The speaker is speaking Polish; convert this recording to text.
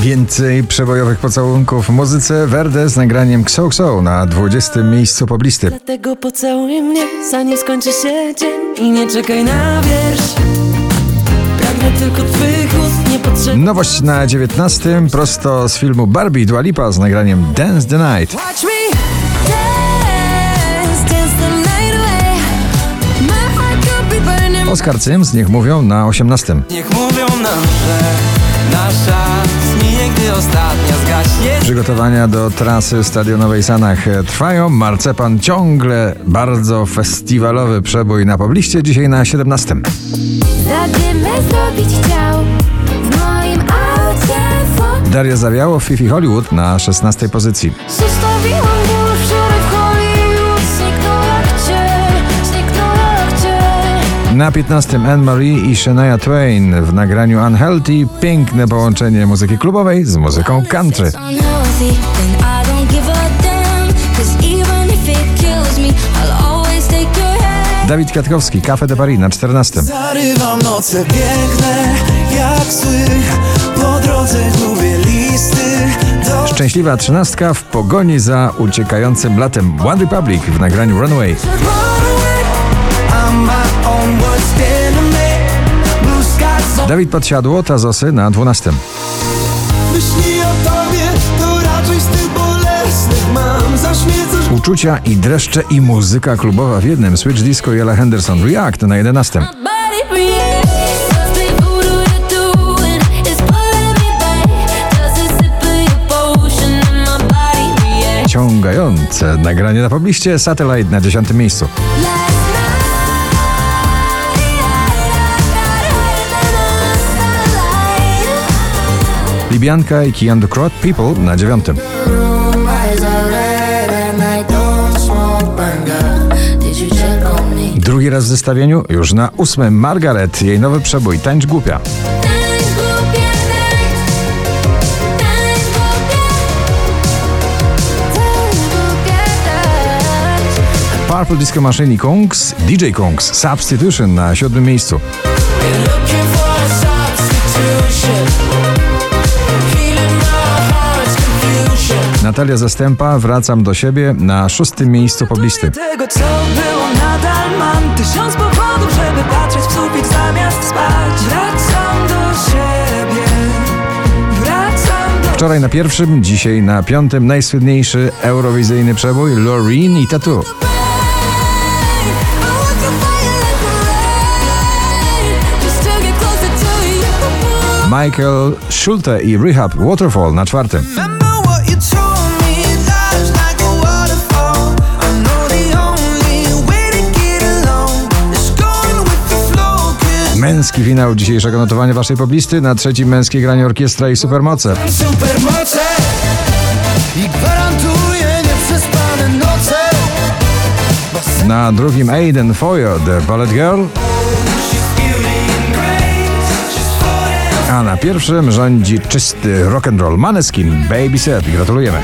Więcej przebojowych pocałunków w muzyce Verde z nagraniem Kso Kso na 20. miejscu poblisty. Dlatego pocałuj mnie, zanim skończy się dzień I nie czekaj na wiersz Pragnę tylko twych ust, nie potrzebny Nowość na 19. prosto z filmu Barbie Dua Lipa z nagraniem Dance the Night. Oskar Cyms, niech mówią, na 18. Niech mówią nam, że nasza zminie, gdy ostatnia zgaśnie Przygotowania do trasy stadionowej Sanach trwają. Marcepan ciągle bardzo festiwalowy przebój na pobliście, dzisiaj na 17. Zadymę zrobić chciał w moim aucie Daria Zawiało w Fifi Hollywood na 16 pozycji. Zostawiłam Na 15 Anne Marie i Shania Twain w nagraniu Unhealthy piękne połączenie muzyki klubowej z muzyką country. Dawid Kwiatkowski, Cafe de Paris na 14. Zarywam noce piękne, jak sły Po drodze gubię listy do Szczęśliwa trzynastka w pogoni za uciekającym latem One Republic w nagraniu Runaway. Dawid Podsiadło, Tazosy na 12. Myśli o tobie, to raczej z tych bolesnych mam Zaśmiecasz Uczucia i dreszcze i muzyka klubowa w jednym. Switch Disco i Ella Henderson React na 11. Body breathes Play voodoo you're doing It's pulling me back Just a sip of your potion And my body reacts Ciągające nagranie na pobliście Satellite na 10 miejscu. Libianka i Kian Krot People na 9. Did you check on me? Drugi raz w zestawieniu już na 8. Margaret, jej nowy przebój Tańcz Głupia. Purple Disco Machine i Kungs, DJ Kungs Substitution na 7 miejscu. Natalia Zastępa, Wracam do siebie na 6 miejscu poblisty. Tego co było nadal mam Tysiąc powodów, żeby patrzeć w sufit zamiast spać Wracam do siebie Wracam do Wczoraj na pierwszym, dzisiaj na piątym najsłynniejszy eurowizyjny przebój Loreen i Tattoo. Michael Schulte i Rehab Waterfall na czwartym. Męski finał dzisiejszego notowania waszej poblisty. Na trzecim męskie granie orkiestra i supermoce. Supermoce I gwarantuję nieprzespane noce Na drugim Aiden Foyo, The Ballet Girl. A na pierwszym rządzi czysty rock'n'roll Maneskin, Baby Set. Gratulujemy.